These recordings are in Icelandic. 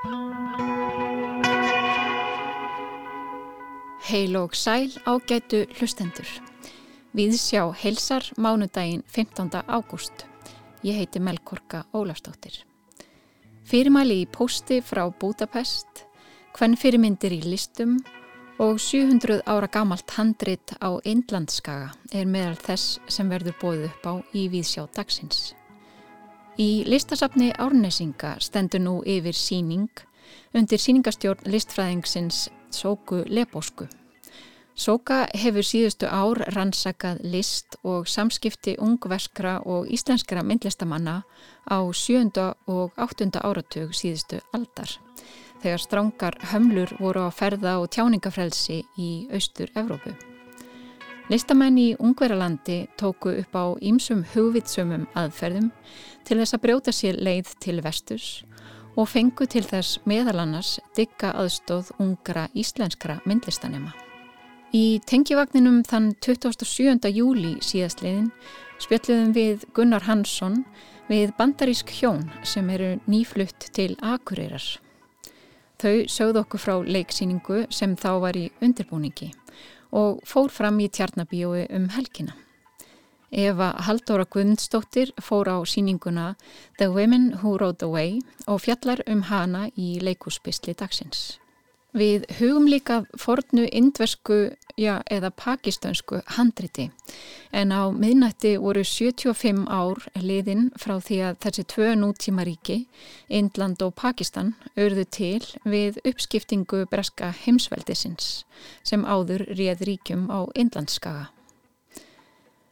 Heil og sæl ágætu hlustendur. Við sjá heilsar mánudaginn 15. ágúst. Ég heiti Melkorka Ólafstóttir. Fyrirmæli í posti frá Budapest, hvern fyrirmyndir í listum og 700 ára gamalt handrit á Indlandskaga er meðal þess sem verður bóðið upp á í Víðsjá dagsins. Í listasafni Árnesinga stendur nú yfir síning undir síningastjórn listfræðingsins Sóku Lebósku. Sóka hefur síðustu ár rannsakað list og samskipti ungverskra og íslenskra myndlistamanna á sjönda og áttunda áratug síðustu aldar þegar strángar hömlur voru á ferða og tjáningafrelsi í austur-Evrópu. Listamenn í Ungverjalandi tóku upp á ímsum hugvitsumum aðferðum til þess að brjóta sér leið til vestus og fengu til þess meðalannars digga aðstóð ungra íslenskra myndlistanema. Í tengjivagninum þann 27. júli síðastliðin spjöldluðum við Gunnar Hansson við bandarísk hjón sem eru nýflutt til Akureyrar. Þau sögðu okkur frá leiksýningu sem þá var í undirbúningi og fór fram í tjarnabíói um helgina. Eva Haldóra Guðmundsdóttir fór á síninguna The Women Who Rode Away og fjallar um hana í leikúspisli dagsins. Við hugum líka fornu indversku já, eða pakistansku handriti en á miðnætti voru 75 ár liðin frá því að þessi tvö nútímaríki, Indland og Pakistan, örðu til við uppskiptingu breska heimsveldisins sem áður réð ríkjum á Indlandskaga.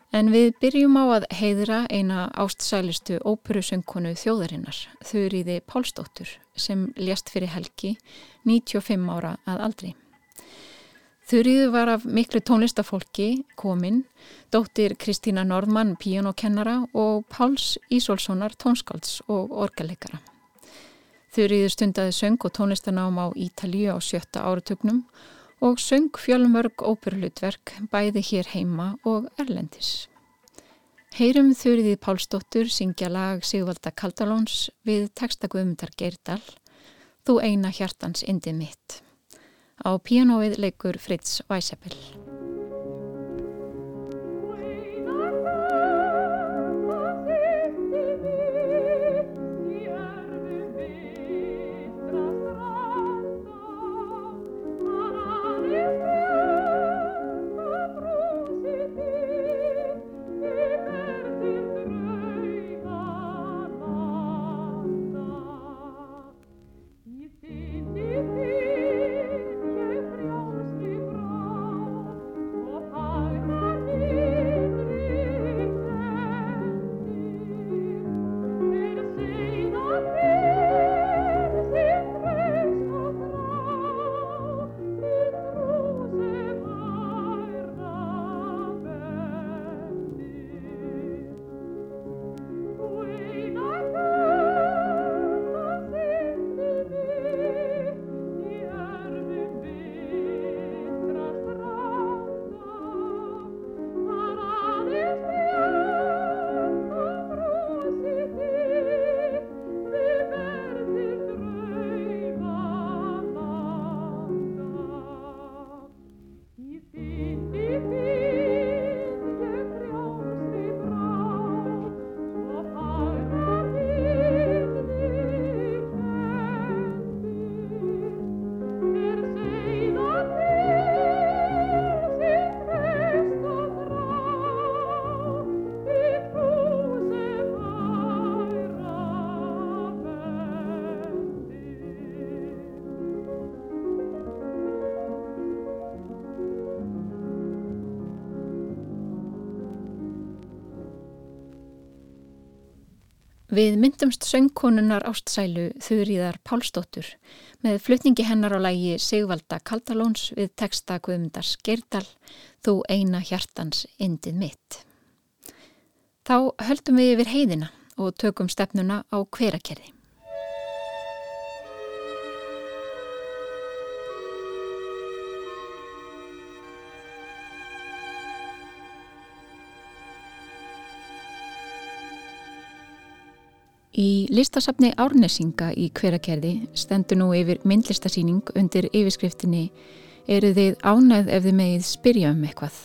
En við byrjum á að heiðra eina ástsælistu óperusöngkonu þjóðarinnar, Þurriði Pálsdóttur, sem lést fyrir helgi 95 ára að aldri. Þurriði var af miklu tónlistafólki komin, dóttir Kristína Norðmann píjónokennara og Páls Ísolssonar tónskálds og orgaleikara. Þurriði stundaði söng og tónlistanám á Ítalíu á sjötta áratugnum og söng fjölmörg óperulutverk bæði hér heima og erlendis. Heyrum þurriði Pálsdóttur syngja lag Sigvalda Kaldalóns við textaguðmundar Geirdal, Þú eina hjartans indið mitt. Á píanóið leikur Fritz Weisseppel. Við myndumst söngkonunar ástsælu Þurriðar Pálsdóttur með flutningi hennar á lægi Sigvalda Kaldalóns við texta Guðmundars Geirdal Þú eina hjartans indið mitt. Þá höldum við yfir heiðina og tökum stefnuna á hverakerði. Í listasafni Árnesinga í hverakerði stendur nú yfir myndlistasýning undir yfirskriftinni eru þið ánægð ef þið megið spyrja um eitthvað.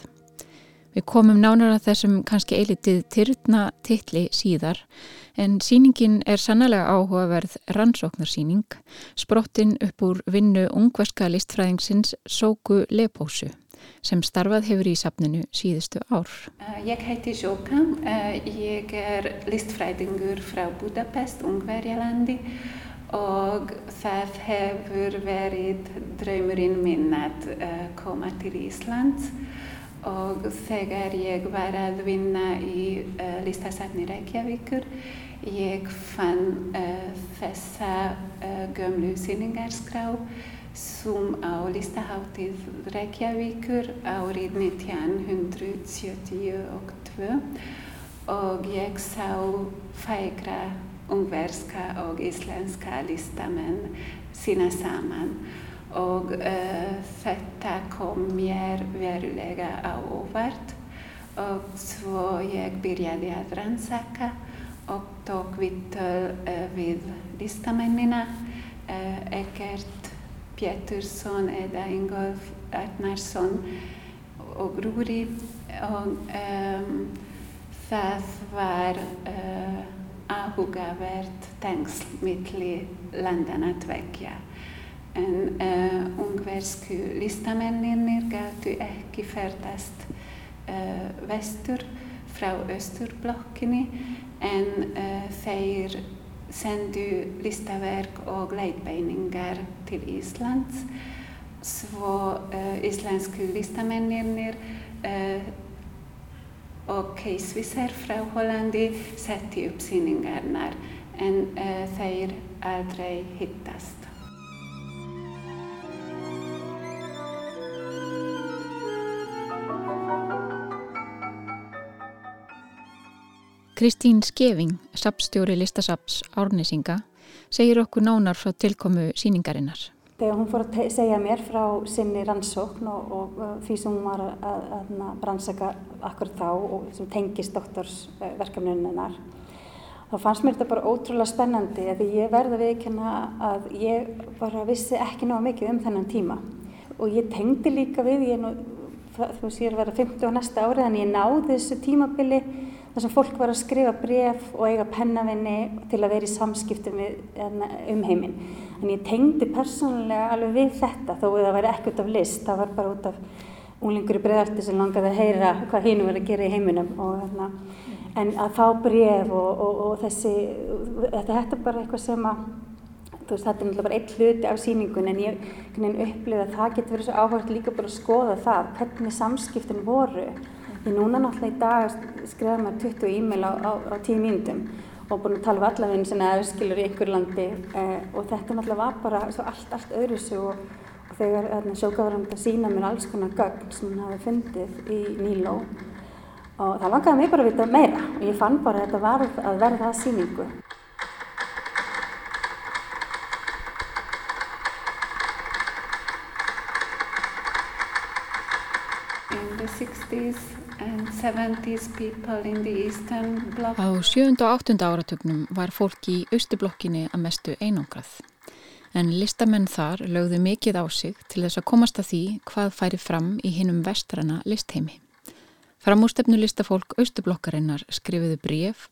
Við komum nánar að þessum kannski eilitið tyrna titli síðar en síningin er sannlega áhugaverð rannsóknarsýning sprottin upp úr vinnu ungverska listfræðingsins Sóku Lepósu sem starfað hefur í safninu síðustu ár. Eh, ég heiti Sjóka, eh, ég er listfræðingur frá Budapest, Ungverjalandi og það hefur verið draumurinn minn að uh, koma til Íslands og þegar ég var að vinna í listasafni Reykjavíkur ég fann þessa gömlu síningarskrá sem á listaháttíð Reykjavíkur árið 1972 og ég sá fægra ungverska og íslenska listamenn sína saman og uh, þetta kom mér verulega á óvart og svo ég byrjaði að rannsaka. Og tók vittöl uh, við listamennina uh, ekkert Pétursson eða Ingolf Arnarsson og Rúri og um, það var áhugavert tengsl milli landana tveggja. En uh, ungversku listamennir gáttu ekki ferðast uh, vestur frá östurblokkinni en uh, þeir sendu listaverk og leitbeiningar til Íslands. Svo íslensku listamennir og keisvisar frá Hollandi setti upp síningarnar en uh, þeir aldrei hittast. Kristín Skeving, sapstjóri listasaps Árnesinga, segir okkur nánar frá tilkomu síningarinnar þegar hún fór að segja mér frá sinni rannsókn og, og, og því sem hún var að, að, að rannsaka akkur þá og sem tengist doktorsverkefninunar þá fannst mér þetta bara ótrúlega spennandi því ég verði að viðkjanna að ég bara vissi ekki náða mikið um þennan tíma. Og ég tengdi líka við ég nú, þú veist ég er að vera 50 á næsta árið en ég náði þessu tímabili þar sem fólk var að skrifa bref og eiga pennavinni til að vera í samskiptum um heiminn. En ég tengdi persónulega alveg við þetta þó að það væri ekkert af list, það var bara út af úlingur í breðarti sem langaði að heyra hvað hínu verið að gera í heiminum. Og, hérna, en að fá bref og, og, og þessi, þetta, er bara eitthvað sem að, þú veist þetta er náttúrulega bara eitt hluti af síningun en ég upplifði að það getur verið svo áhört líka bara að skoða það, hvernig samskiptin voru Því núna náttúrulega í dag skrifa maður 20 e-mail á, á, á 10 mínutum og búin að tala um allaveginn sem er skilur í einhver landi eh, og þetta náttúrulega var bara allt, allt öðruðsig og, og þegar sjókavarandi að sína mér alls konar gögn sem hann hafi fundið í Níló og það langaði mig bara að vita meira og ég fann bara að þetta var að verða að síningu. Á sjönda og áttunda áratugnum var fólk í austublokkinni að mestu einangrað. En listamenn þar lögðu mikið á sig til þess að komast að því hvað færi fram í hinnum vestrana listheimi. Framústefnu listafólk Austublokkarinnar skrifiðu bref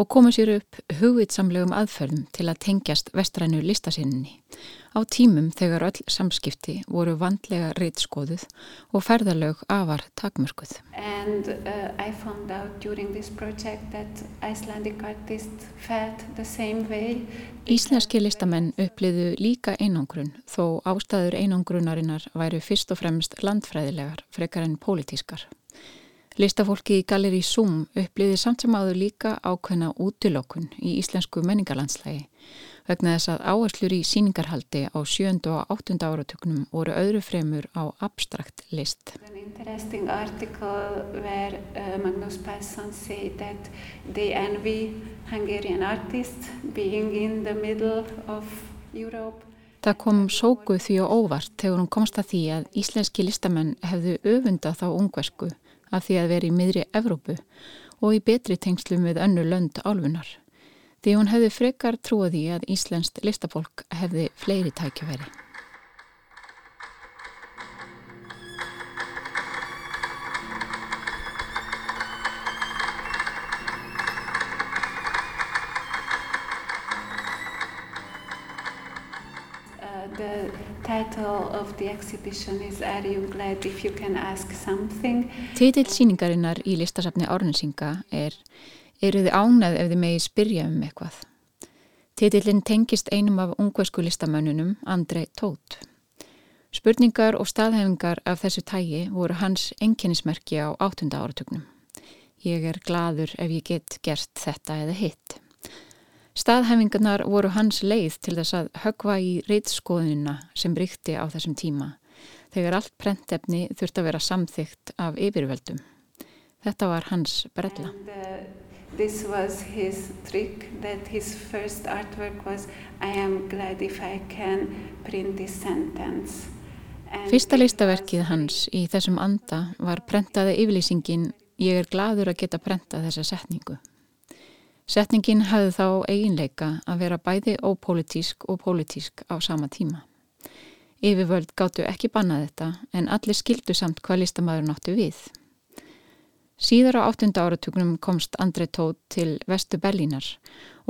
og komu sér upp hugvitsamlegum aðferðum til að tengjast vestrænu listasinninni á tímum þegar öll samskipti voru vandlega reitskoðuð og ferðalög afar takmörkuð. And uh, I found out during this project that Icelandic artists felt the same way. Íslenski listamenn uppliðu líka einangrun þó ástæður einangrunarinnar væru fyrst og fremst landfræðilegar frekar en pólitískar. Listafólki í Galeri Zoom uppliði samt sem áður líka ákveðna útilokun í íslensku menningarlandslægi vegna þess að áherslur í síningarhaldi á sjöndu og áttunda áratökunum voru öðru fremur á abstrakt list. An interesting article where uh, Magnus Persson said that they envy Hungarian artists being in the middle of Europe. Það kom sóku því og óvart þegar hún komst að því að íslenski listamenn hefðu öfunda þá ungversku af því að vera í miðri Evrópu og í betri tengslum við önnu lönd álfunar. því hún hefði frekar trúið í að Íslenskt listafólk hefði fleiri tækjaveri. Titill síningarinnar í listasafni Árnesinga er Eru þið ánað ef þið megi spyrja um eitthvað? Titillin tengist einum af ungversku listamönnunum, Andrei Tóth. Spurningar og staðhefingar af þessu tægi voru hans enginnismerki á áttunda áratugnum. Ég er gladur ef ég get gert þetta eða hitt. Staðhæfingarnar voru hans leið til þess að högva í reytskoðunina sem brykti á þessum tíma, þegar allt prentefni þurft að vera samþygt af yfirvöldum. Þetta var hans brella. Uh, this was his trick that his first artwork was I am glad if I can print this sentence. And Fyrsta listaverkið hans í þessum anda var prentaði yfirlýsingin Ég er gladur að geta prenta þessa setningu. Setningin hafði þá eiginleika að vera bæði ópolítísk og pólitísk á sama tíma. Yfirvöld gáttu ekki bannað þetta en allir skildu samt hvað listamæður náttu við. Síðar á áttunda áratugnum komst Andrei Tóð til vestu Berlínar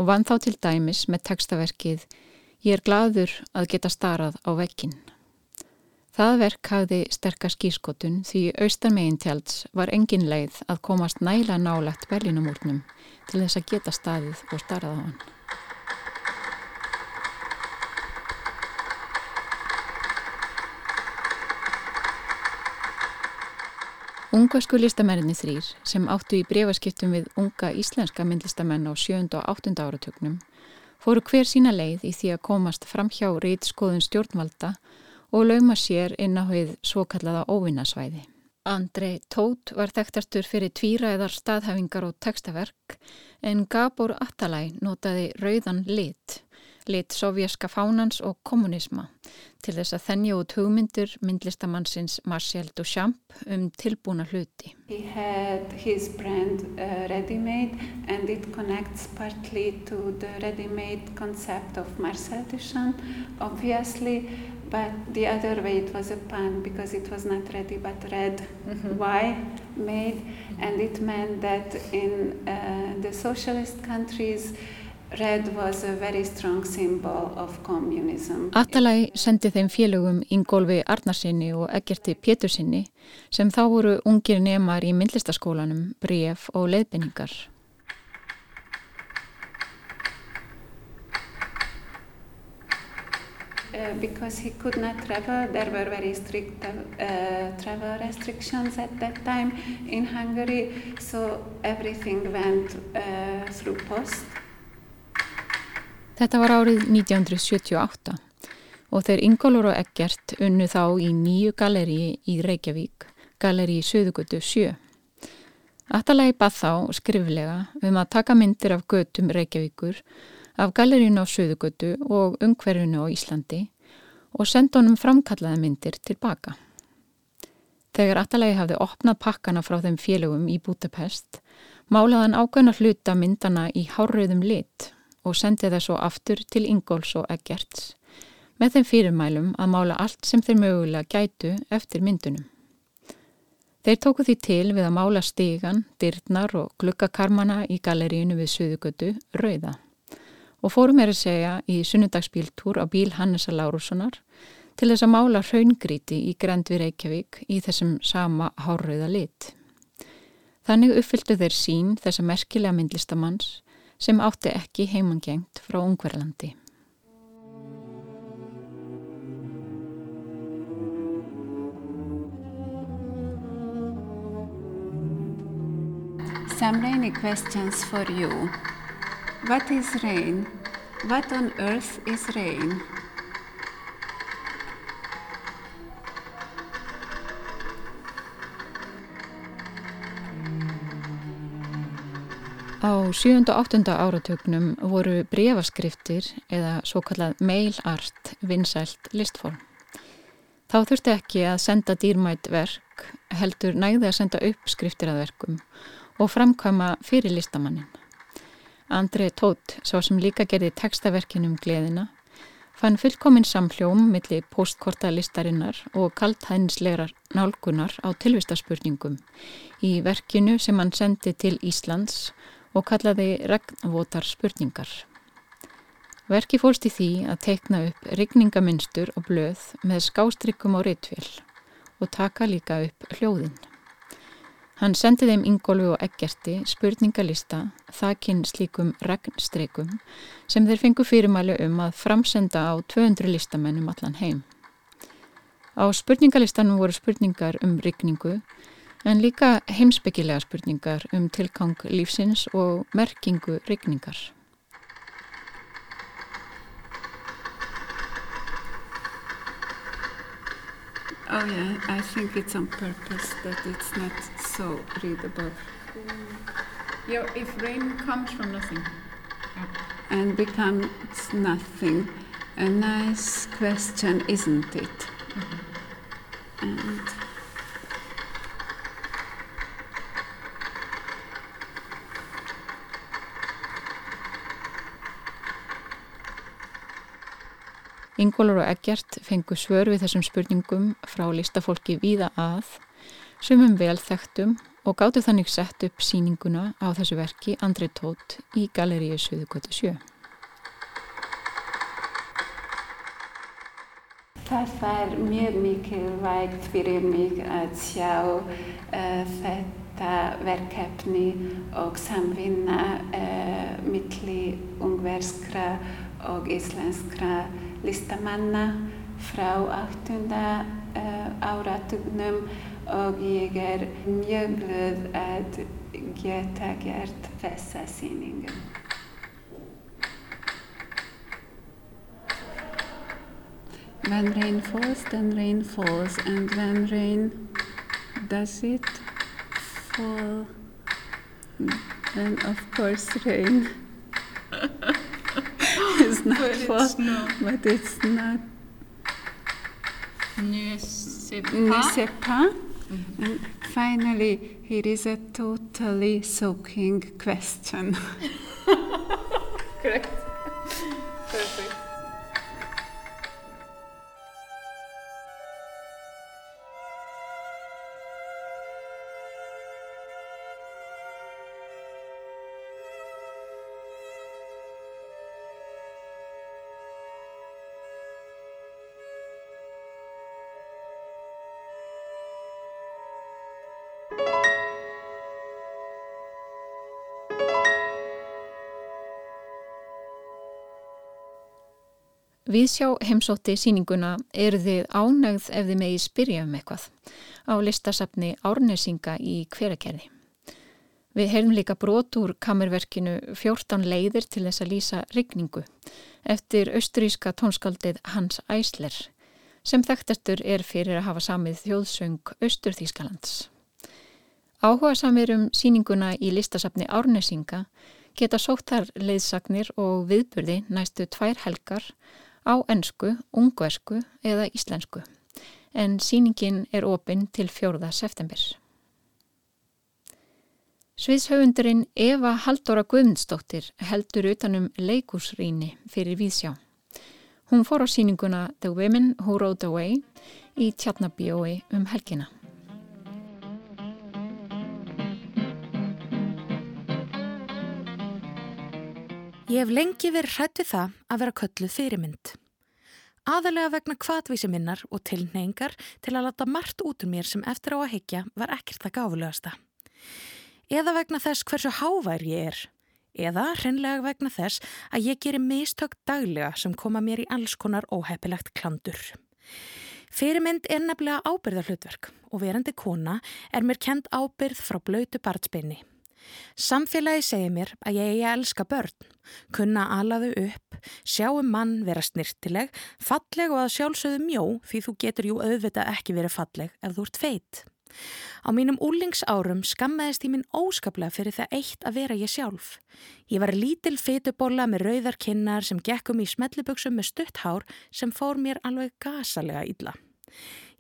og vann þá til dæmis með textaverkið Ég er gladur að geta starað á vekkin. Það verk hafði sterkar skískotun því austarmegin tjalds var engin leið að komast næla nálagt Berlínumúrnum til þess að geta staðið og starrað á hann. Ungversku listamenninni þrýr sem áttu í brefaskiptum við unga íslenska myndlistamenn á 7. og 8. áratögnum fóru hver sína leið í því að komast fram hjá reytskoðun stjórnvalda og lauma sér inn á við svo kallaða óvinnasvæði. Andrei Tóth var þekktastur fyrir tvíræðar staðhæfingar og textaverk en Gabor Atalay notaði rauðan lit, lit sovjerska fánans og kommunisma til þess að þennja út hugmyndur myndlistamannsins Marcel Duchamp um tilbúna hluti. He had his brand uh, ready-made and it connects partly to the ready-made concept of Marcel Duchamp obviously but the other way it was a pun because it was not ready but red mm-hmm. why made and it meant that in uh, the socialist countries red was a very strong symbol of communism. Atalay sendi þeim félögum Ingólfi Arnarsinni og Eggerti Pétursinni sem þá voru ungir nemar í myndlistaskólanum bref og leiðbynningar. Uh, because he could not travel. There were very strict uh, travel restrictions at that time in Hungary, so everything went uh, through post. Þetta var árið 1978 og þeir Ingólur og Eggert unnu þá í nýju galeri í Reykjavík, galeri í Suðugötu 7. Atalagi bað þá skriflega um að taka myndir af götum Reykjavíkur af gallerínu á Suðugötu og umhverfinu á Íslandi og senda honum framkallaði myndir tilbaka. Þegar Atalagi hafði opnað pakkana frá þeim félögum í Budapest, málaði hann ákveðna hluta myndana í hárröðum lit og sendið það svo aftur til Ingóls og Eggerts með þeim fyrirmælum að mála allt sem þeir mögulega gætu eftir myndunum. Þeir tóku því til við að mála stígan, dyrnar og glukkakarmana í gallerínu við Suðugötu rauða og fórum er að segja í sunnudagsbíltúr á bíl Hannesa Lárussonar til þess að mála hraungríti í Grendvi Reykjavík í þessum sama hárröða lit. Þannig uppfylltu þeir sín þessa merkilega myndlistamanns sem átti ekki heimangengt frá Ungverðlandi. Some rainy questions for you. What is rain? What on earth is rain? Á 7. og 8. áratögnum voru brefaskriftir eða svo kallað mail art vinsælt listform. Þá þurfti ekki að senda dýrmætt verk, heldur næði að senda uppskriftir að verkum og framkvæma fyrir listamannin. Andrei Tótt, svo sem líka gerði textaverkinum Gleðina, fann fullkominn samhljóm millir postkorta listarinnar og kalthænslegar nálgunar á tilvistaspurningum í verkinu sem hann sendi til Íslands og kallaði regnvotar spurningar. Verki fólst í því að teikna upp rigningaminstur og blöð með skástrykkum á reytvél og taka líka upp hljóðinn. Hann sendi þeim Ingólfi og Eggerti spurningalista þakkinn slíkum regnstreikum sem þeir fengu fyrirmæli um að framsenda á 200 listamennum allan heim. Á spurningalistanum voru spurningar um rigningu en líka heimsbyggilega spurningar um tilgang lífsins og merkingu rigningar. Oh yeah, I think it's on purpose that it's not so readable. Yeah, if rain comes from nothing. And becomes nothing. A nice question, isn't it? Mm -hmm. And Ingólur og Eggert fengu svör við þessum spurningum frá listafólki víða að, sumum vel þekktum og gáttu þannig sett upp síninguna á þessu verki Andri Tótt í Galeríu Suðugötu 7. Það var mjög mikilvægt fyrir mig að sjá uh, þetta verkefni og samvinna uh, milli ungverskra og íslenskra listamanna frá 8. Uh, áratugnum og ég er mjög glöð að geta gert þessa síningu. When rain falls, then rain falls, and when rain does it fall, then of course rain. not but for, it's not. but it's not. Ne sais pas. Ne sais pas. Mm -hmm. And finally, it is a totally soaking question. Correct. Perfect. Viðsjá heimsótti síninguna eru þið ánægð ef þið megið spyrja um eitthvað á listasafni Árnesinga í hverakerði. Við heyrðum líka brot úr kamerverkinu 14 leiðir til þess að lýsa rigningu eftir austríska tónskaldið Hans Æsler sem þekktastur er fyrir að hafa samið þjóðsöng Austurþískalands. Áhuga samir um síninguna í listasafni Árnesinga geta sóttar leiðsagnir og viðburði næstu tvær helgar á ennsku, ungversku eða íslensku en síningin er opinn til 4. september. Sviðshauðundurinn Eva Haldóra Guðmundsdóttir heldur utanum leikúsrýni fyrir Víðsjá. Hún fór á síninguna The Women Who Rode Away í Tjarnabíói um helgina. Ég hef lengi verið hrætt við það að vera kölluð fyrirmynd. Aðalega vegna kvatvísi minnar og tilneingar til að lata margt út um mér sem eftir á að higgja var ekkert það gáfulegasta. Eða vegna þess hversu hávær ég er. Eða hreinlega vegna þess að ég gerir mistök daglega sem koma mér í alls konar óheppilegt klandur. Fyrirmynd er nefnilega ábyrðarhlutverk og verandi kona er mér kent ábyrð frá blöytu barnsbynni. Samfélagi segir mér að ég eigi að elska börn, kunna alaðu upp, sjáum mann vera snirtileg, falleg og að sjálfsögðu mjó því þú getur jú auðvitað ekki verið falleg ef þú ert feitt. Á mínum úlingsárum skammaðist ég minn óskaplega fyrir það eitt að vera ég sjálf. Ég var lítil feitubolla með rauðar kinnar sem gekkum í smelliböksum með stutt hár sem fór mér alveg gasalega illa.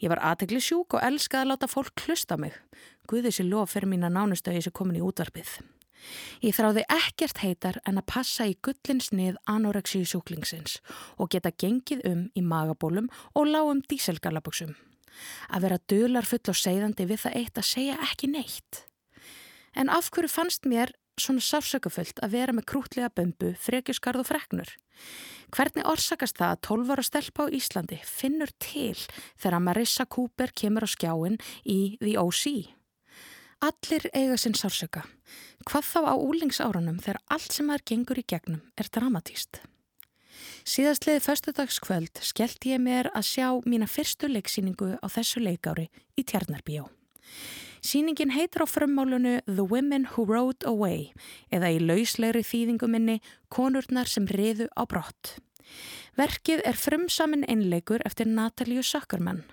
Ég var aðtegli sjúk og elskaði að láta fólk hlusta mig. Guði sér lof fyrir mína nánustöði sem komin í útvarpið. Ég þráði ekkert heitar en að passa í gullinsnið anoreksíu sjúklingsins og geta gengið um í magabólum og lágum díselgalaböksum. Að vera dölar full og segðandi við það eitt að segja ekki neitt. En af hverju fannst mér svona sársökufullt að vera með krútlega bömbu, frekjusgarð og freknur? Hvernig orsakast það að 12 ára stelpa á Íslandi finnur til þegar Marissa Cooper kemur á skjáin í The O.C.? Allir eiga sinn sársöka. Hvað þá á úlingsárunum þegar allt sem þær gengur í gegnum er dramatíst? Síðastliði förstudagskvöld skellt ég mér að sjá mína fyrstu leiksýningu á þessu leikári í Tjarnarbíó. Sýningin heitir á frummálunu The Women Who Rode Away eða í lauslegri þýðinguminni Konurnar sem riðu á brott. Verkið er frumsamin einleikur eftir Natalíu Sökkermann.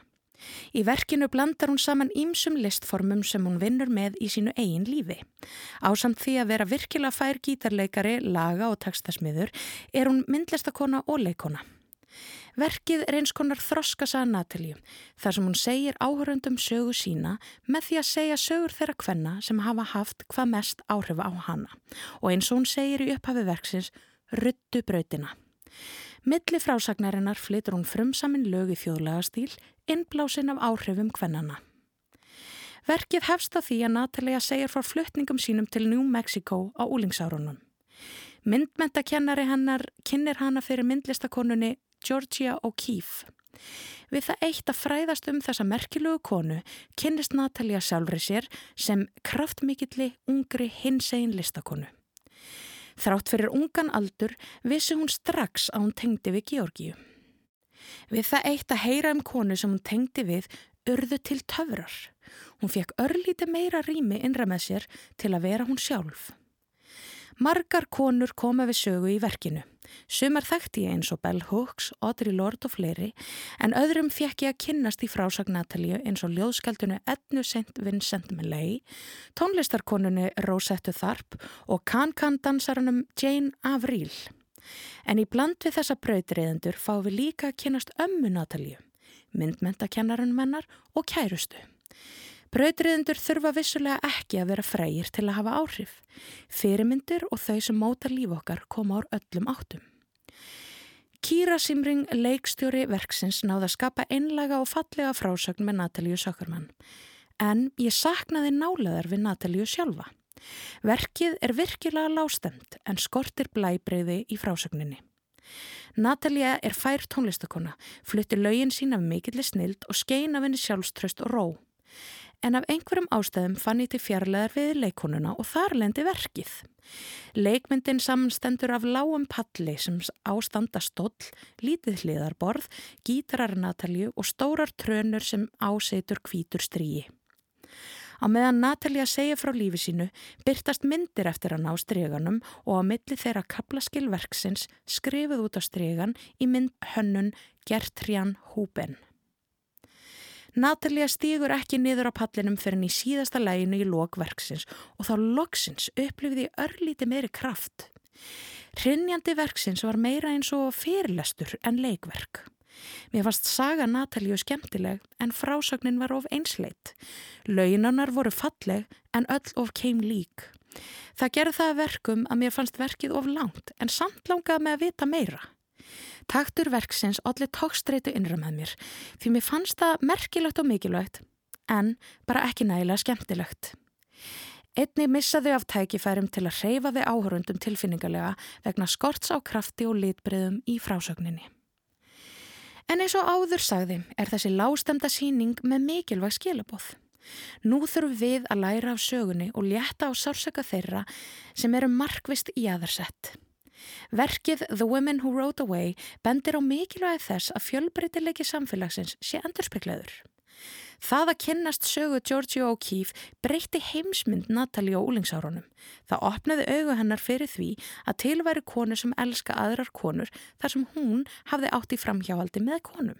Í verkinu blandar hún saman ímsum listformum sem hún vinnur með í sínu eigin lífi. Ásamt því að vera virkilega fær gítarleikari, laga og textasmiður er hún myndlistakona og leikona. Verkið er eins konar þroskasaða Natalíu þar sem hún segir áhöröndum sögu sína með því að segja sögur þeirra kvenna sem hafa haft hvað mest áhrif á hana og eins og hún segir í upphafi verksins ruttu brautina. Milli frásagnarinnar flytur hún frumsamin lög í þjóðlega stíl innblásin af áhrifum kvennana. Verkið hefst á því að Natalia segir frá fluttningum sínum til New Mexico á úlingsárunum. Myndmentakennari hennar kynir hana fyrir myndlistakonunni Georgia O'Keeffe. Við það eitt að fræðast um þessa merkilugu konu kynnist Natalia sjálfri sér sem kraftmikilli ungri hinsegin listakonu. Þrátt fyrir ungan aldur vissi hún strax að hún tengdi við Georgiu. Við það eitt að heyra um konu sem hún tengdi við urðu til töfrar. Hún fekk örlíti meira rými innra með sér til að vera hún sjálf. Margar konur koma við sögu í verkinu. Sumar þekkti ég eins og Bell Hooks, Audrey Lorde og fleiri en öðrum fekk ég að kynnast í frásag Natalíu eins og ljóðskaldunu Ednu St. Vincent Millay, tónlistarkonunu Rosetta Tharp og kann-kann-dansarunum Jane Avril. En í bland við þessa brautriðendur fá við líka að kynast ömmu Natalíu, myndmentakennarinn mennar og kærustu. Brautriðendur þurfa vissulega ekki að vera frægir til að hafa áhrif. Fyrirmyndir og þau sem móta líf okkar koma ár öllum áttum. Kýra Simring, leikstjóri verksins, náða að skapa einlega og fallega frásögn með Natalíu Sökkermann. En ég saknaði náleðar við Natalíu sjálfa. Verkið er virkilega lástemt en skortir blæbreyði í frásögninni. Natalia er fær tónlistakona, flutti laugin sín af mikillir snild og skein af henni sjálfströst og ró en af einhverjum ástæðum fann ég til fjarlæðar við leikonuna og þar lendi verkið. Leikmyndin samanstendur af lágum palli sem ástanda stóll, lítið hliðarborð, gítarar Natalju og stórar trönur sem ásetur kvítur stríi. Á meðan Natalia segir frá lífi sínu byrtast myndir eftir hann á stryganum og á milli þeirra kaplaskilverksins skrifuð út á strygan í mynd hönnun Gertrjan Húben. Natalia stýgur ekki niður á pallinum fyrir henni í síðasta læginu í lokverksins og þá loksins upplifði örlíti meiri kraft. Hrinnjandi verksins var meira eins og fyrirlestur en leikverk. Mér fannst saga Natalíu skemmtileg en frásögnin var of einsleit. Launanar voru falleg en öll of keim lík. Það gerði það verkum að mér fannst verkið of langt en samt langaði með að vita meira. Taktur verksins allir tókstreitu innra með mér því mér fannst það merkilegt og mikilvægt en bara ekki nægilega skemmtilegt. Einni missaði af tækifærum til að reyfa við áhörundum tilfinningarlega vegna skorts á krafti og litbreyðum í frásögninni. En eins og áður sagði er þessi lágstemda síning með mikilvæg skilabóð. Nú þurfum við að læra af sögunni og létta á sársöka þeirra sem eru markvist í aðarsett. Verkið The Women Who Rode Away bendir á mikilvægi þess að fjölbreytilegi samfélagsins sé endurspeglaður. Það að kynnast sögu Georgia O'Keeffe breytti heimsmynd Natalie á úlingsárunum. Það opnaði augu hennar fyrir því að tilværi konu sem elska aðrar konur þar sem hún hafði átt í framhjáhaldi með konum.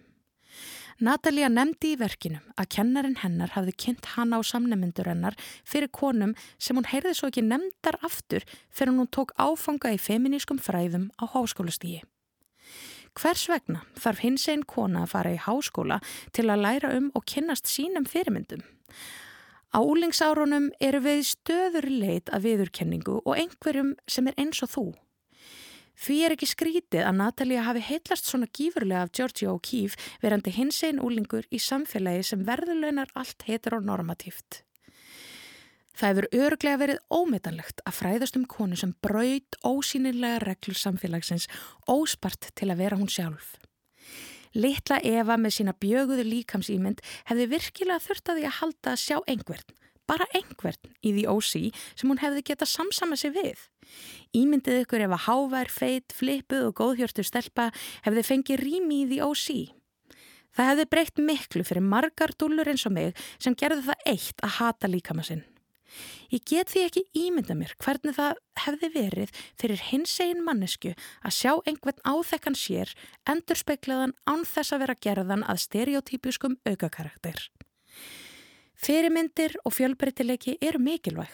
Natalia nefndi í verkinu að kennarinn hennar hafði kynnt hana á samnemyndur hennar fyrir konum sem hún heyrði svo ekki nefndar aftur fyrir hún tók áfanga í feminískum fræðum á háskólastígi. Hvers vegna þarf hins einn kona að fara í háskóla til að læra um og kynnast sínum fyrirmyndum? Á úlingsárunum eru við stöður leit að viðurkenningu og einhverjum sem er eins og þú. Því er ekki skrítið að Natalia hafi heitlast svona gífurlega af Georgia O'Keeffe verandi hins einn úlingur í samfélagi sem verðurleunar allt heteronormatíft. Það hefur örglega verið ómetanlegt að fræðast um konu sem braud ósýnilega reglur samfélagsins óspart til að vera hún sjálf. Litla Eva með sína bjöguðu líkamsýmynd hefði virkilega þurft að því að halda að sjá einhvern, bara einhvern í því ósí sem hún hefði getað samsama sig við. Ímyndið ykkur ef að hávær, feit, flipuð og góðhjörtur stelpa hefði fengið rými í því ósí. Það hefði breytt miklu fyrir margar dúllur eins og mig sem gerði það eitt að hata líkama sinn. Ég get því ekki ímynda mér hvernig það hefði verið fyrir hins egin mannesku að sjá einhvern áþekkan sér endur speiklaðan án þess að vera gerðan að stereotypískum aukakarakter. Fyrirmyndir og fjölbreytileiki eru mikilvæg.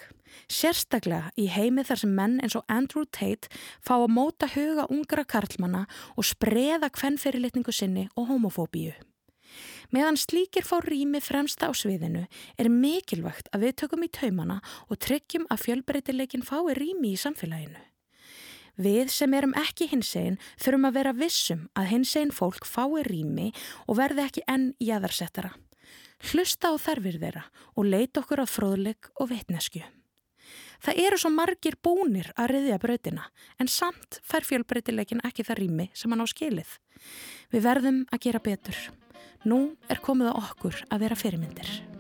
Sérstaklega í heimi þar sem menn eins og Andrew Tate fá að móta huga ungra karlmanna og spreða hvennfyrirlitningu sinni og homofóbíu. Meðan slíkir fá rými fremsta á sviðinu er mikilvægt að við tökum í taumana og tryggjum að fjölbreytileikin fái rými í samfélaginu. Við sem erum ekki hinsegin þurfum að vera vissum að hinsegin fólk fái rými og verði ekki enn jæðarsettara. Hlusta á þarfir þeirra og leita okkur á fróðleg og veitnesku. Það eru svo margir búnir að riðja brautina en samt fær fjölbreytileikin ekki það rými sem hann á skilið. Við verðum að gera betur. Nú er komið á okkur að vera fyrirmyndir.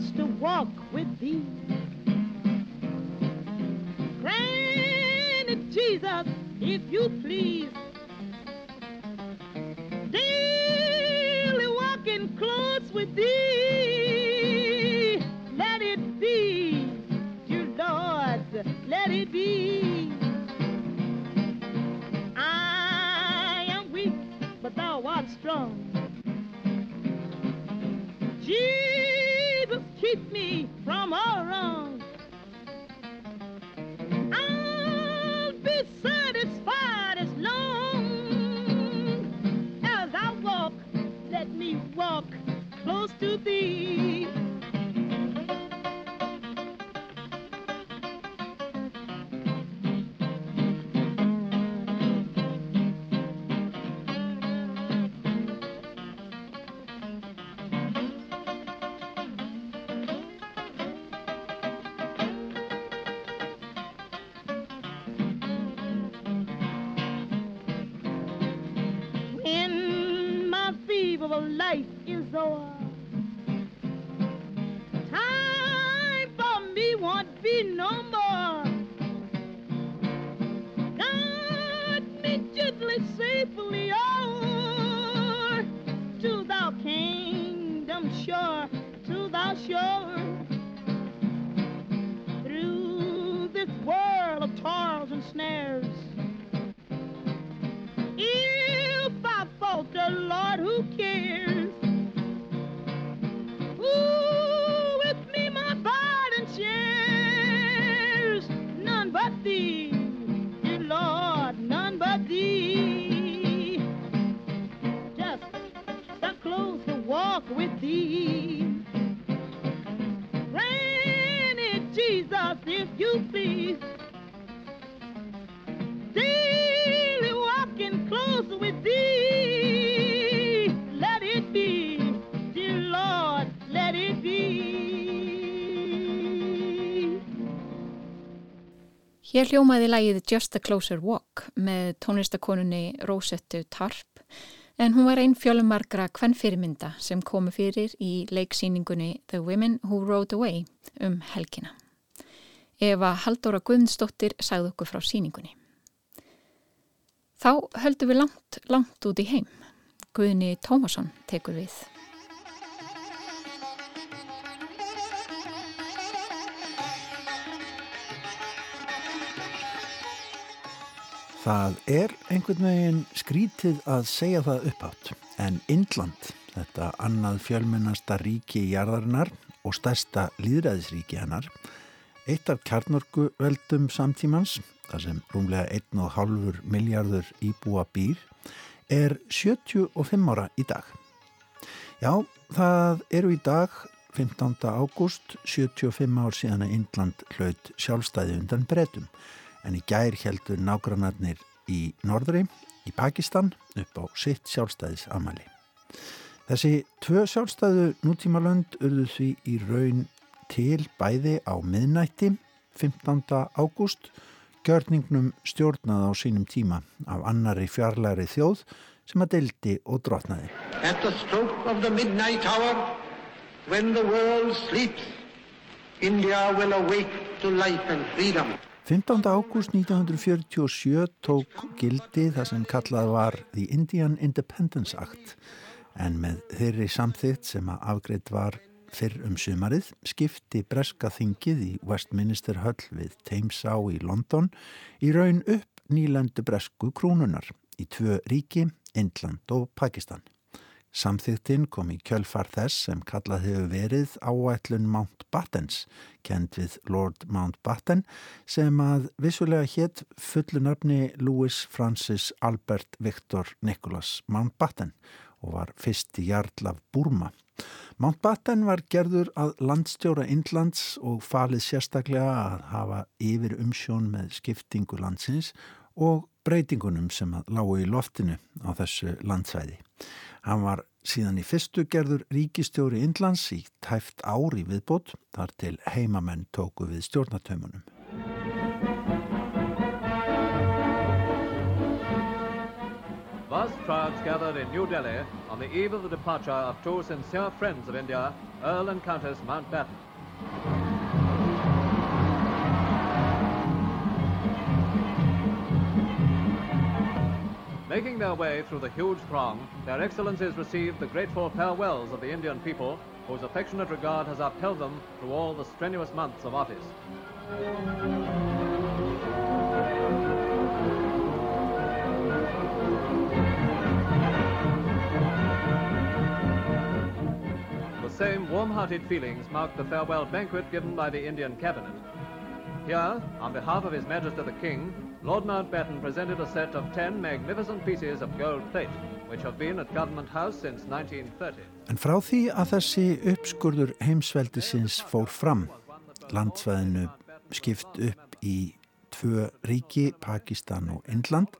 Close to walk with thee. Granny Jesus, if you please. Daily walking close with thee. Let it be, dear Lord, let it be. I am weak, but thou art strong. Jesus, keep me is with thee. Let it be, dear Lord, let it be. Hér hljómaði lægið Just a Closer Walk með tónlistakonunni Rósettu Tarp en hún var einn fjölumargra kvennfyrirmynda sem komu fyrir í leiksýningunni The Women Who Rode Away um helgina. Eva Haldóra Guðnsdóttir sagði okkur frá síningunni. Þá höldum við langt, langt út í heim. Guðni Tómasson tekur við. Það er einhvern veginn skrítið að segja það uppátt en Indland, þetta annað fjölmennasta ríki í jarðarinnar og stærsta líðræðisríki hennar, eitt af kjarnorku veldum samtímans, þar sem rúmlega 1,5 miljardur íbúa býr, er 75 ára í dag. Já, það eru í dag 15. ágúst 75 ár síðan að Indland hlaut sjálfstæði undan bretum en í gær heldur nágrannarnir í norðri, í Pakistan, upp á sitt sjálfstæðis amali. Þessi tvö sjálfstæðu nútímalönd urðu því í raun til bæði á miðnætti 15. ágúst, gjörningnum stjórnað á sínum tíma af annari fjarlæri þjóð sem að deldi og drotnaði. At the stroke of the midnight hour, when the world sleeps, India will awake to life and freedom. 15. ágúst 1947 tók gildi það sem kallað var The Indian Independence Act en með þeirri samþitt sem að afgreitt var fyrr um sumarið skipti breska þingið í Westminster Hall við Thamesá í London í raun upp nýlandu bresku krúnunar í tvö ríki, Indland og Pakistan. Samþýttinn kom í kjölfar þess sem kallað hefur verið áætlun Mountbattens, kend við Lord Mountbatten, sem að vissulega hétt fullunarfni Louis Francis Albert Victor Nicholas Mountbatten og var fyrsti jarl af Burma. Mountbatten var gerður að landstjóra Indlands og falið sérstaklega að hafa yfir umsjón með skiptingu landsins og breytingunum sem að lágu í loftinu á þessu landsvæði. Hann var síðan í fyrstu gerður ríkistjóri Indlands í tæft ári viðbót þar til heimamenn tóku við stjórnatömanum. Vast crowds gathered in New Delhi on the eve of the departure of two sincere friends of India, Earl and Countess Mountbatten. Making their way through the huge throng, their excellencies received the grateful farewells of the Indian people, whose affectionate regard has upheld them through all the strenuous months of office. Warm-hearted feelings marked the farewell banquet given by the Indian cabinet. Here, on behalf of His Majesty the King, Lord Mountbatten presented a set of ten magnificent pieces of gold plate which have been at Government House since 1930. En frá því að þessi uppskurður heimsveldisins fór fram, landsvæðinu skipt upp í tvö ríki, Pakistan og Indland,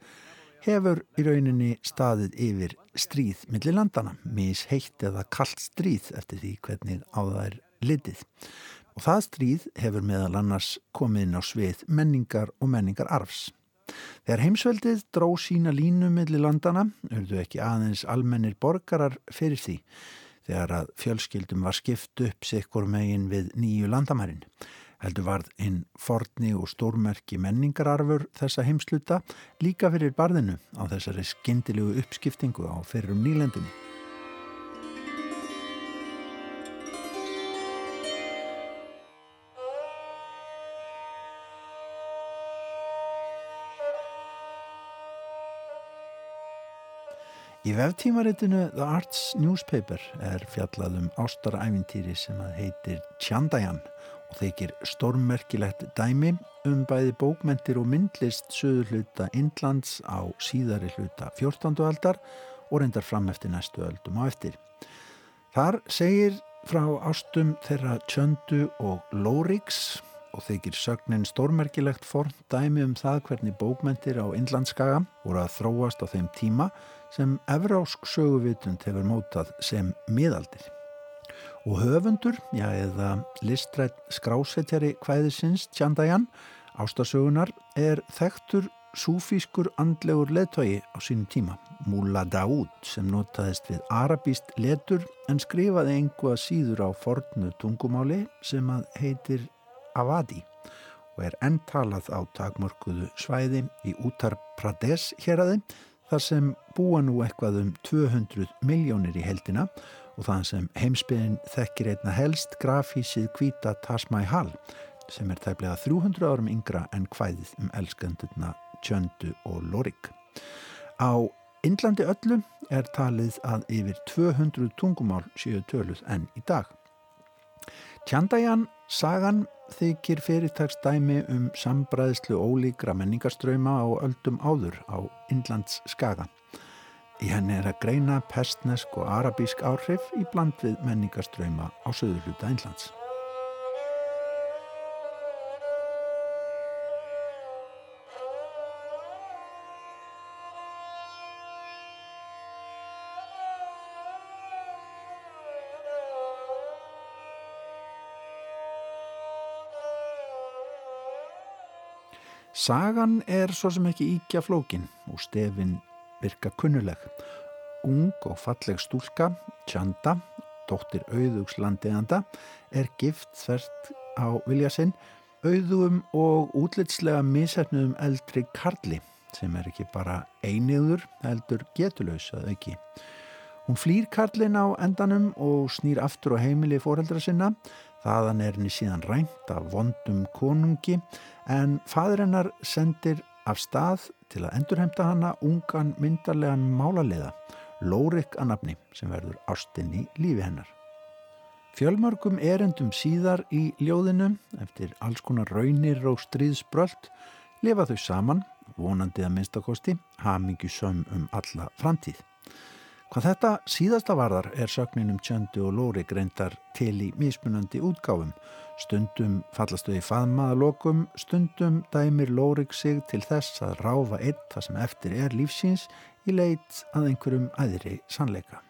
hefur í rauninni staðið yfir stríð millir landana, mis heitt eða kallt stríð eftir því hvernig á það er litið. Og það stríð hefur meðal annars komið inn á svið menningar og menningar arfs. Þegar heimsveldið dró sína línu millir landana, urðu ekki aðeins almennir borgarar fyrir því, þegar að fjölskyldum var skipt upp sikkur megin við nýju landamærin. Heldur varð einn forni og stórmerki menningararfur þessa heimsluta líka fyrir barðinu á þessari skyndilegu uppskiptingu á fyrrum nýlendinni. Í veftímaritinu The Arts Newspaper er fjallað um ástaræfintýri sem að heitir Tjandajan og þeikir stórmerkilegt dæmi um bæði bókmentir og myndlist söður hluta Indlands á síðari hluta 14. aldar og reyndar fram eftir næstu öldum á eftir. Þar segir frá ástum þeirra Tjöndu og Lóriks og þeikir sögnin stórmerkilegt form dæmi um það hvernig bókmentir á Indlandskaga voru að þróast á þeim tíma sem evrásk söguvitund hefur mótað sem miðaldir. Og höfundur, já eða listrætt skrásetjari hvæðisins Tjandajan, ástasögunar, er þekktur súfískur andlegur leðtögi á sínum tíma, Mula Daoud, sem notaðist við arabíst letur en skrifaði einhvað síður á fornu tungumáli sem að heitir Avadi og er endtalað á takmörkuðu svæði í Uttar Pradesh hér aðeins þar sem búa nú eitthvað um 200 miljónir í heldina og þann sem heimsbyðin þekkir einna helst grafísið kvíta Taj Mahal sem er tæplega 300 árum yngra en hvæðið um elskendurna Tjöndu og Lorik. Á Indlandi öllu er talið að yfir 200 tungumál séu töluð enn í dag. Tjandajan sagan þykir fyrirtagsdæmi um sambræðslu ólíkra menningarströyma á öldum áður á Indlands skaga. Í henni er að greina pestnesk og arabísk áhrif í bland við menningarströyma á söðurluta Indlands. Sagan er svo sem ekki íkja flókin og stefin virka kunnuleg. Ung og falleg stúlka, Tjanda, dóttir auðugs landeiganda, er gift þvert á vilja sinn, auðugum og útlitslega misefnuðum eldri Karli sem er ekki bara einiður heldur getulös að auki. Hún flýr Karlin á endanum og snýr aftur á heimili fóreldra sinna Þaðan er henni síðan rænt af vondum konungi en fadur hennar sendir af stað til að endurhemta hana ungan myndarlegan málaliða, Lórik að nafni sem verður ástinn í lífi hennar. Fjölmörgum erendum síðar í ljóðinu eftir alls konar raunir og stríðsbröld lifa þau saman, vonandi að minnstakosti, hamingi söm um alla framtíð. Hvað þetta síðasta varðar er sögninum Tjöndu og Lóri greindar til í mismunandi útgáfum. Stundum fallast þau í faðmaðalokum, stundum dæmir Lórik sig til þess að ráfa eitt það sem eftir er lífsins í leit að einhverjum aðri sannleika.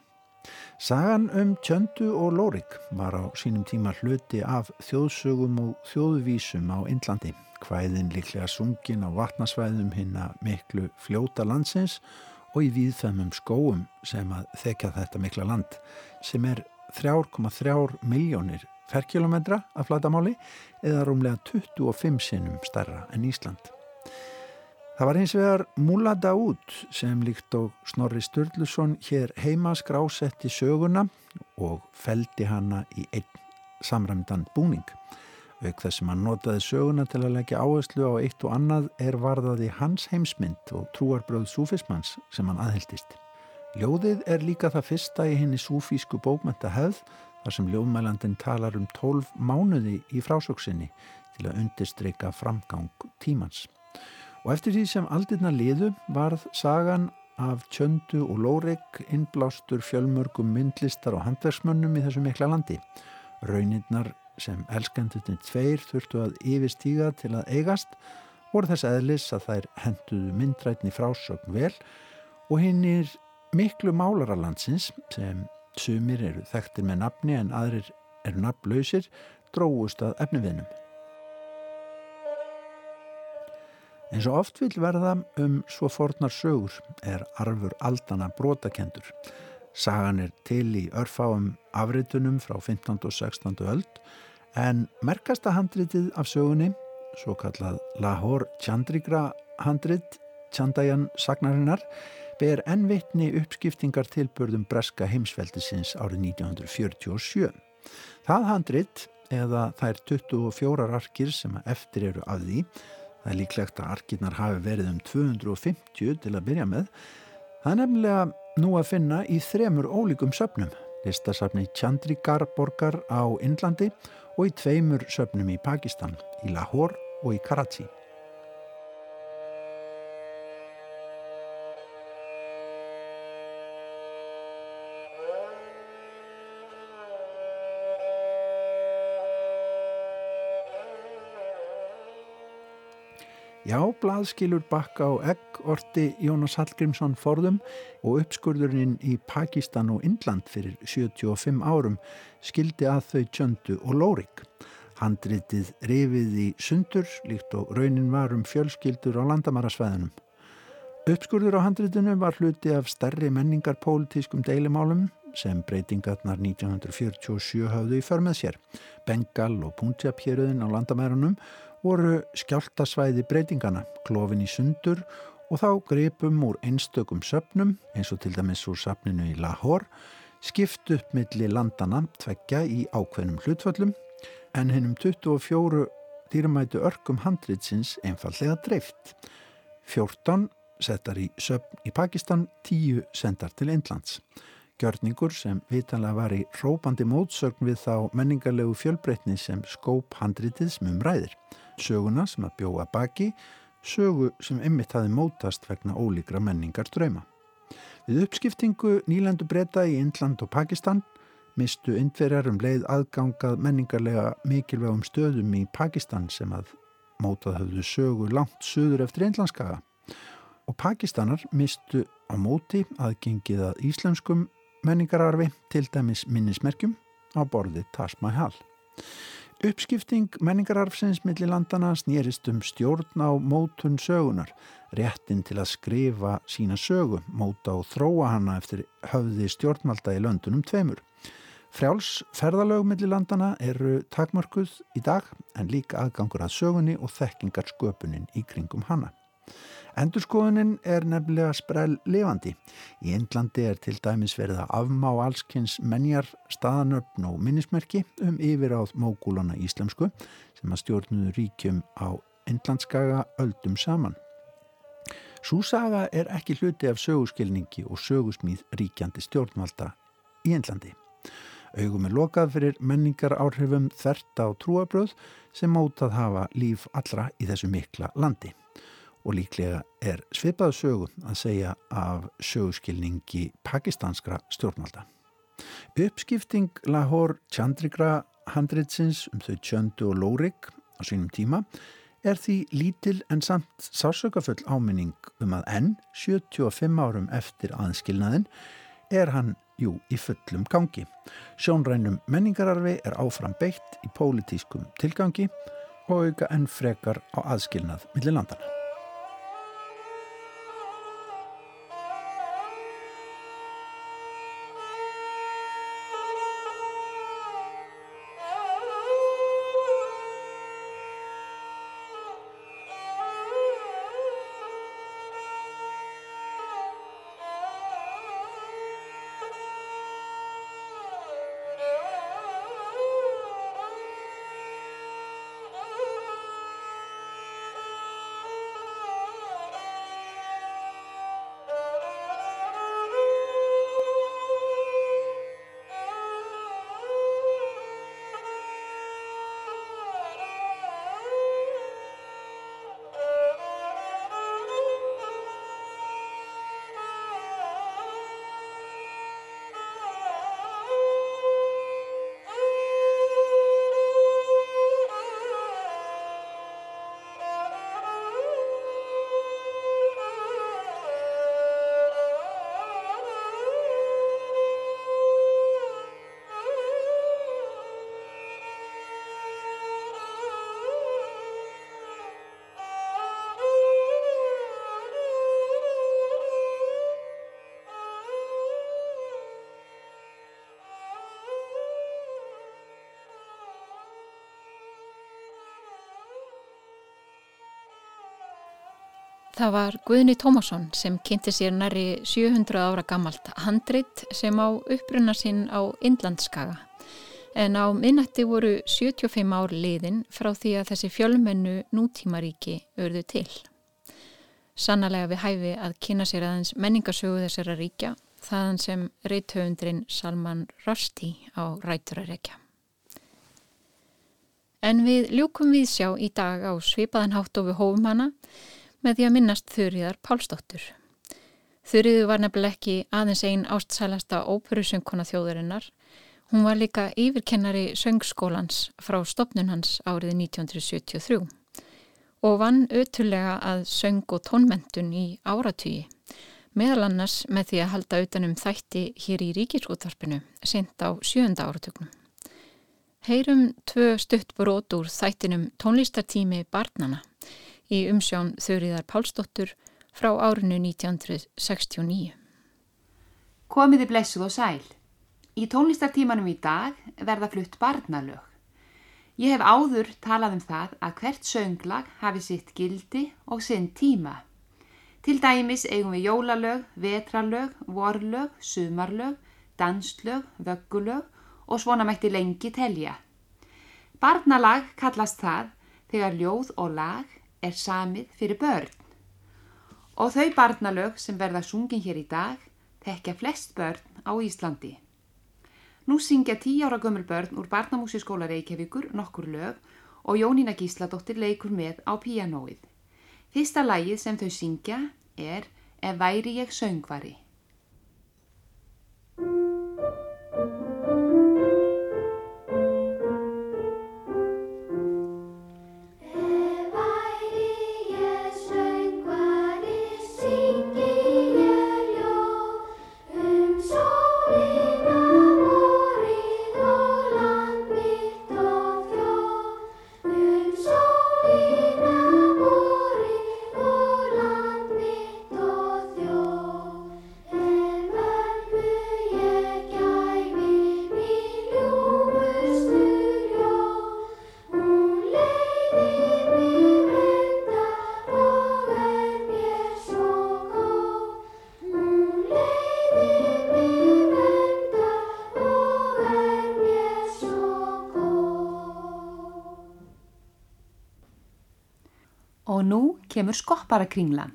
Sagan um Tjöndu og Lórik var á sínum tíma hluti af þjóðsögum og þjóðvísum á Indlandi. Hvæðin líklega sungin á vatnasvæðum hinn að miklu fljóta landsins og í víðfæmum skóum sem að þekja þetta mikla land sem er 3,3 miljónir ferkilometra af flatamáli eða rúmlega 25 sinnum starra en Ísland. Það var eins vegar Múla Daút sem líkt og Snorri Sturluson hér heima skrásetti söguna og feldi hana í einn samræmdan búning. Veik þess sem hann notaði söguna til að leggja áherslu á eitt og annað er varðaði hans heimsmynd og trúarbröð súfismanns sem hann aðheldist. Ljóðið er líka það fyrsta í henni súfísku bókmenta hefð þar sem ljóðmælandin talar um tólf mánuði í frásóksinni til að undirstryka framgang tímans. Og eftir því sem aldirna liðu varð sagan af tjöndu og lórik innblástur fjölmörgum myndlistar og handverksmönnum í þessu mikla landi. Raunirnar sem elskendutin tveir þurftu að yfirstíga til að eigast voru þess aðlis að þær henduðu myndrætni frásögn vel og hinnir miklu málararlandsins sem sumir eru þekktir með nafni en aðrir eru nafnlausir dróðust að efniviðnum. En svo oft vil verða um svo fornar sögur er arfur aldana brotakendur. Sagan er til í örfáum afritunum frá 15. og 16. öld En merkasta handritið af sögunni, svo kallað Lahore Chandrigra handrit, Chandayan sagnarinnar, ber ennvittni uppskiptingar tilbörðum breska heimsveldisins árið 1947. Það handrit, eða þær 24 arkir sem eftir eru af því, það er líklegt að arkirnar hafi verið um 250 til að byrja með, það er nefnilega nú að finna í þremur ólíkum söpnum. Listasafni Chandrigar borgar á Indlandi og í tveimur söpnum í Pakistan, í Lahore og í Karachi. Já, blaðskilur bakka á egg orti Jónas Hallgrímsson forðum og uppskurðurinn í Pakistan og Indland fyrir 75 árum skildi að þau tjöndu og lórik. Handritið rifið í sundur líkt og raunin var um fjölskyldur á landamarasvæðinum. Uppskurður á handritinu var hluti af stærri menningar pólitískum deilimálum sem breytingarnar 1947 hafðu í förmið sér. Bengal og Punjab-héröðin á landamærunum voru skjáltasvæði breytingana, klófin í sundur og þá greipum úr einstökum söpnum, eins og til dæmis úr sapninu í Lahore, skipt upp milli landana tveggja í ákveðnum hlutföllum, en hennum 24 dýramætu örkum handritsins einfallega dreift. 14 settar í söpn í Pakistan, 10 sendar til Indlands. Gjörningur sem vitanlega var í rópandi mótsögn við þá menningarlegu fjölbreytni sem skóp handritið sem um ræðir. Söguna sem að bjóða baki, sögu sem ymmit hafi mótast vegna ólíkra menningar ströyma. Við uppskiptingu nýlendu breyta í Indland og Pakistan mistu indverjar um leið aðgangað menningarlega mikilvægum stöðum í Pakistan sem að mótað höfðu sögu langt söður eftir einlandskaga og Pakistanar mistu á móti aðgengið að íslenskum menningararfi til dæmis minnismerkjum á borði Taj Mahal. Uppskipting menningararfsins millir landana snýrist um stjórn á mótun sögunar, réttin til að skrifa sína sögu, móta og þróa hana eftir höfði stjórnvalda í löndunum tveimur. Frjáls ferðalög millir landana eru takmarkuð í dag en líka aðgangur að sögunni og þekkingar sköpunin í kringum hana. Endurskoðunin er nefnilega sprell lifandi. Í Indlandi er til dæmis verið að afmá allskynns menjar, staðanöfn og minnismerki um yfir áð mógúlana íslensku sem að stjórnuðu ríkjum á Indlandskaga öldum saman. Súsaga er ekki hluti af söguskilningi og sögusmýð ríkjandi stjórnvalda í Indlandi. Augum er lokað fyrir menningar áhrifum þvert á trúabröð sem mótað hafa líf allra í þessu mikla landi og líklega er svipað sögu að segja af söguskilningi pakistanskra stjórnvalda. Uppskipting Lahore Chandrigra handritsins um þau tjöndu og lórik á sínum tíma er því lítil en samt sásökafull áminning um að enn 75 árum eftir aðskilnaðin er hann jú í fullum gangi. Sjónrænum menningararfi er áfram beitt í pólitískum tilgangi og auka enn frekar á aðskilnað millir landana. Það var Guðni Tómasson sem kynnti sér næri 700 ára gammalt handrit sem á upprunna sinn á Indlandskaga. En á minnætti voru 75 ár liðin frá því að þessi fjölmennu nútímaríki örðu til. Sannlega við hæfi að kynna sér aðeins menningarsögu þessara ríkja þaðan sem reythöfundrin Salman Rushdie á rætturarekja. En við ljúkum við sjá í dag á svipaðanhátt og við hófum hana með því að minnast Þurriðar Pálsdóttur. Þurriðu var nefnileg ekki aðeins einn ástsælasta óperusöngkona þjóðurinnar. Hún var líka yfirkennari söngskólans frá stopnun hans árið 1973 og vann auðtulega að söng og tónmentun í áratýji, meðal annars með því að halda utanum þætti hér í ríkisútvarpinu sent á sjönda áratögnum. Heyrum tvö stutt brót úr þættinum tónlistartími barnana í umsjón Þurriðar Pálsdóttur frá árinu 1969. Komiði blessuð og sæl. Í tónlistartímanum í dag verða flutt barnalög. Ég hef áður talað um það að hvert sönglag hafi sitt gildi og sinn tíma. Til dæmis eigum við jólalög, vetralög, vorlög, sumarlög, danslög, vöggulög og svona mætti lengi telja. Barnalag kallast það þegar ljóð og lag er samið fyrir börn Og þau barnalög sem verða sungin hér í dag tekja flest börn á Íslandi. Nú syngja tí ára gömul börn úr Barnamúsiskóla Reykjavíkur nokkur lög og Jónína Gísladóttir leikur með á píanóið. Fyrsta lægið sem þau syngja er Ef væri ég söngvari. Kemur skopparakringlan.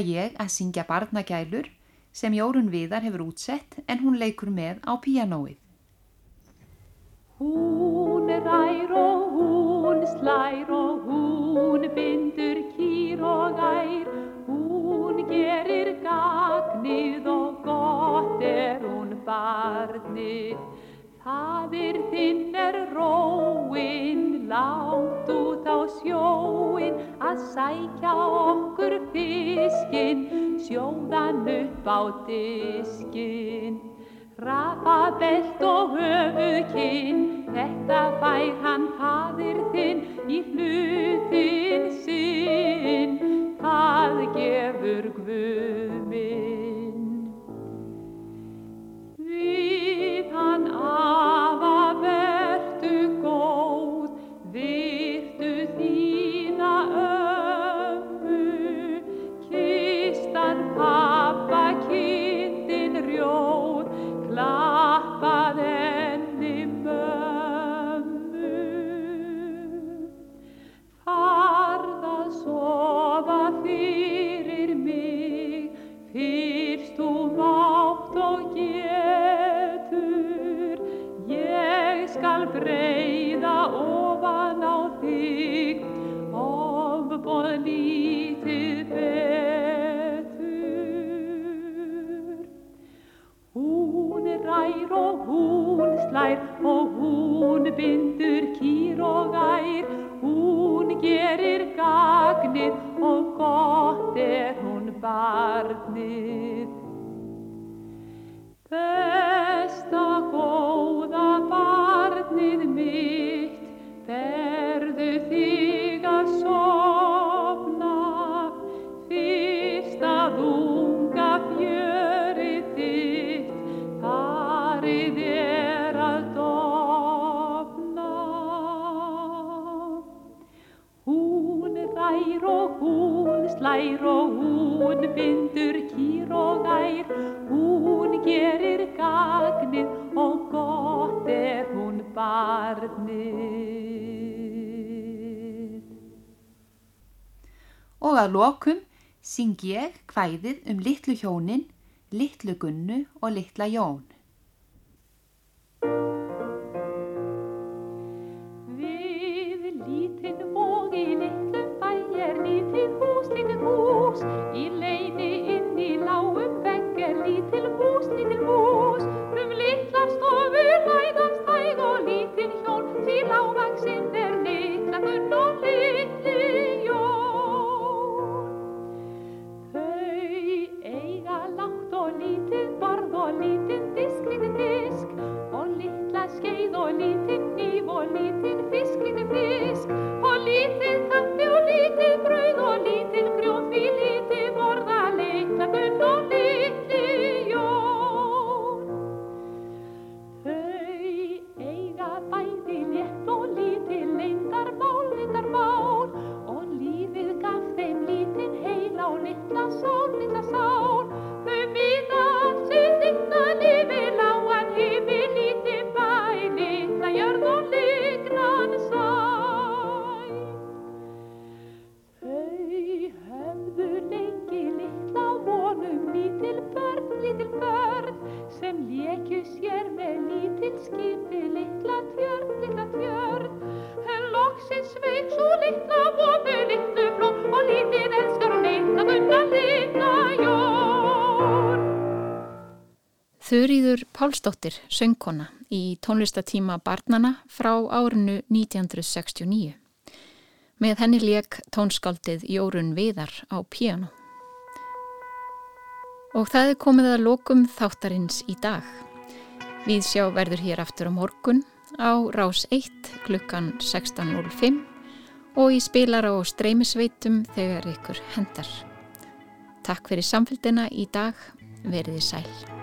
Ætla ég að syngja barnagælur sem Jórun Viðar hefur útsett en hún leikur með á píanóið. Hún rær og hún slær og hún bindur kýr og ær. Hún gerir gagnið og gott er hún barnið. Fadir þinn er róinn, látt út á sjóin, að sækja okkur fiskinn, sjóðan upp á diskin. Rafabelt og höfukinn, þetta fær hann fadir þinn í hlutin sinn, það gefur guðminn. Við hann afa rær og hún slær og hún bindur kýr og ær. Hún gerir gagnið og gott er hún barnið. Besta ég kvæðið um litlu hjónin, litlu Gunnu og litla Jón. Pálsdóttir, söngkona í tónlistatíma Barnana frá árinu 1969. Með henni leik tónskáldið Jórun Viðar á piano. Og það er komið að lokum þáttarins í dag. Við sjá verður hér aftur á morgun á rás 1 klukkan 16.05 og í spilara og streymisveitum þegar ykkur hendar. Takk fyrir samfélgina í dag, veriði sæl.